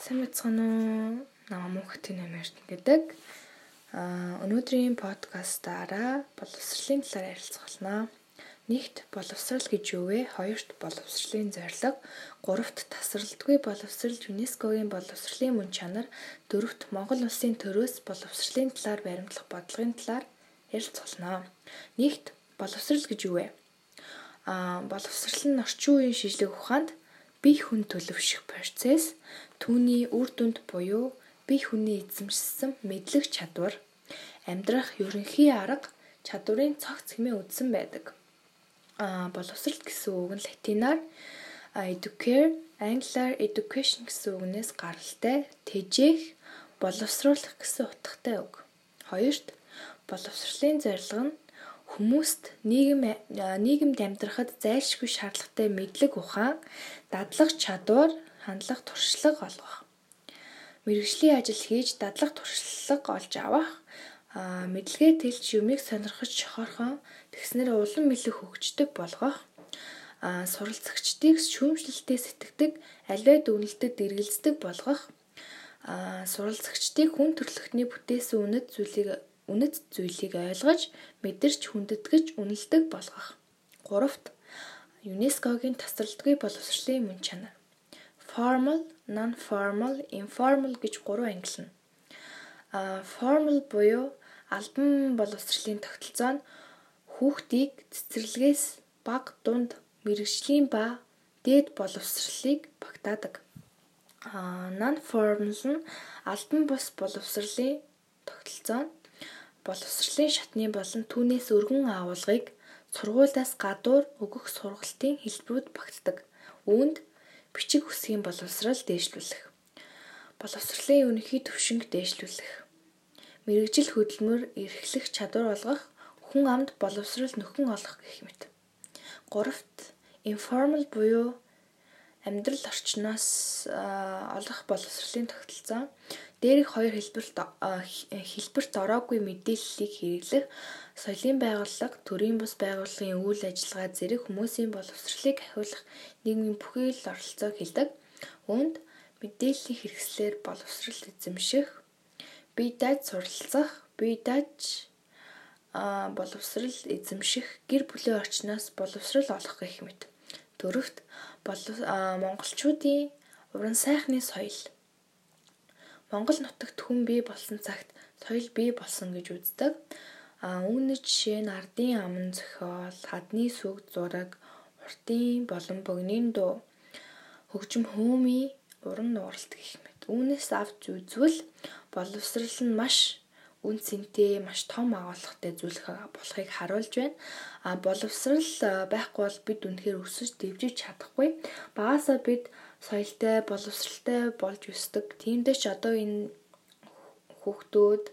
Сайн бацгаана уу? Намаа мөнхтэн нэмэрт гэдэг. Аа өнөөдрийн подкастаараа боловсролын талаар ярилцах болно. Нэгт боловсрал гэж юу вэ? Хоёрт боловсролын зорилго, гуравт тасралтгүй боловсрал ЮНЕСКОгийн боловсролын мөн чанар, дөрөвт Монгол улсын төрөөс боловсролын талаар баримтлах бодлогын талаар ярилцах болно. Нэгт боловсрал гэж юу вэ? Аа боловсрал нь орчин үеийн шижлэг ухаанд бие хүн төлөвшөх процесс түүний үр дүнд буюу бие хүний эзэмшсэн мэдлэг чадвар амьдрах ерөнхий арга чадварын цогц хэмээн үздэн байдаг. А боловсрал гэсэн үг нь латинаар educare, англиар education гэсэн үгнээс гаралтай тэжээх, боловсруулах гэсэн утгатай үг. Хоёрт боловсролын зорилго нь хүмүүст нийгэм нийгэмд амьдрахад зайлшгүй шаардлагатай мэдлэг ухаан, дадлах чадвар, хандлах туршлага олгох. Мэргэжлийн ажил хийж дадлах туршлага олж авах, мэдлэгээ тэлж юмыг сонирхож хорхон тэгснэр улам мэлэх хөгждөг болгох суралцагчдыг шүүмжлэлтэй сэтгэдэг аливаа дүгнэлтэд эргэлздэг болгох суралцагчдыг хүн төрөлхтний бүтээсэн үнэт зүйлийг үнэт зүйлийг ойлгож, мэдэрч хүндэтгэж үнэлдэг болгох. 3-т ЮНЕСКОгийн тасралтгүй боловсролын мөн чанар. Formal, non-formal, informal гэж гурван ангилна. А formal буюу албан боловсролын тогтолцоо нь хүүхдийг цэцэрлэгээс баг дунд мэрэгжлийн ба дээд боловсролыг багтаадаг. А non-formal нь албан бус боловсролын тогтолцоо нь боловсролын шатны болон түүнээс өргөн агуулгыг сургуулиас гадуур өгөх сургалтын хэлбэрүүд багтдаг. Үүнд бичиг үсгийн боловсрал дээшлүүлэх. Боловсролын өнөхий төвшинг дээшлүүлэх. Мэргэжил хөдөлмөр эрхлэх чадвар олгох, хүн амд боловсрал нөхөн олох гэх мэт. Гуравт informal буюу амьдрал орчноос олох боловсролын тогтолцоо дээрх хоёр хэлбэрт хэлбэрт ороогүй мэдээллийг хэрэглэх соёлын байгууллага, төрийн бус байгууллагын үйл ажиллагаа зэрэг хүмүүсийн боловсролыг ахиулах нийгмийн бүхэл оролцоог хэлдэг. Үүнд мэдээллийн хэрэгслээр боловсрол эзэмших, бие дааж суралцах, бие дааж а боловсрал эзэмших, гэр бүлийн орчноос боловсрал олох гэх мэт. Дөрөвт монголчуудын уран сайхны соёл. Монгол нутагт хүн бий болсон цагт соёл бий болсон гэж үздэг. А үүний жишээ нь ардын аман зохиол, хадны сүг зураг, уртын болон богинын дуу, хөгжим хөөмий уран нууралт гэх мэт. Үүнээс авч үзвэл боловсрал нь маш үн цэнтэй маш том агуулгатай зүйл болохыг харуулж байна. А боловсрал байхгүй бол бид үнэхээр өсөж дэвжиж чадахгүй. Багасаа бид соёлтой, боловсралтай болж өсдөг. Тиймдээ ч одоо энэ хүүхдүүд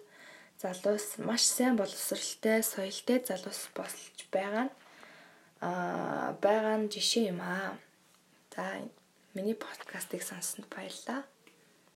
залуус маш сайн боловсралтай, соёлтой залуус болж байгаа нь аа байгаа нь жишээ юм аа. За миний подкастыг сонссонд баярлалаа.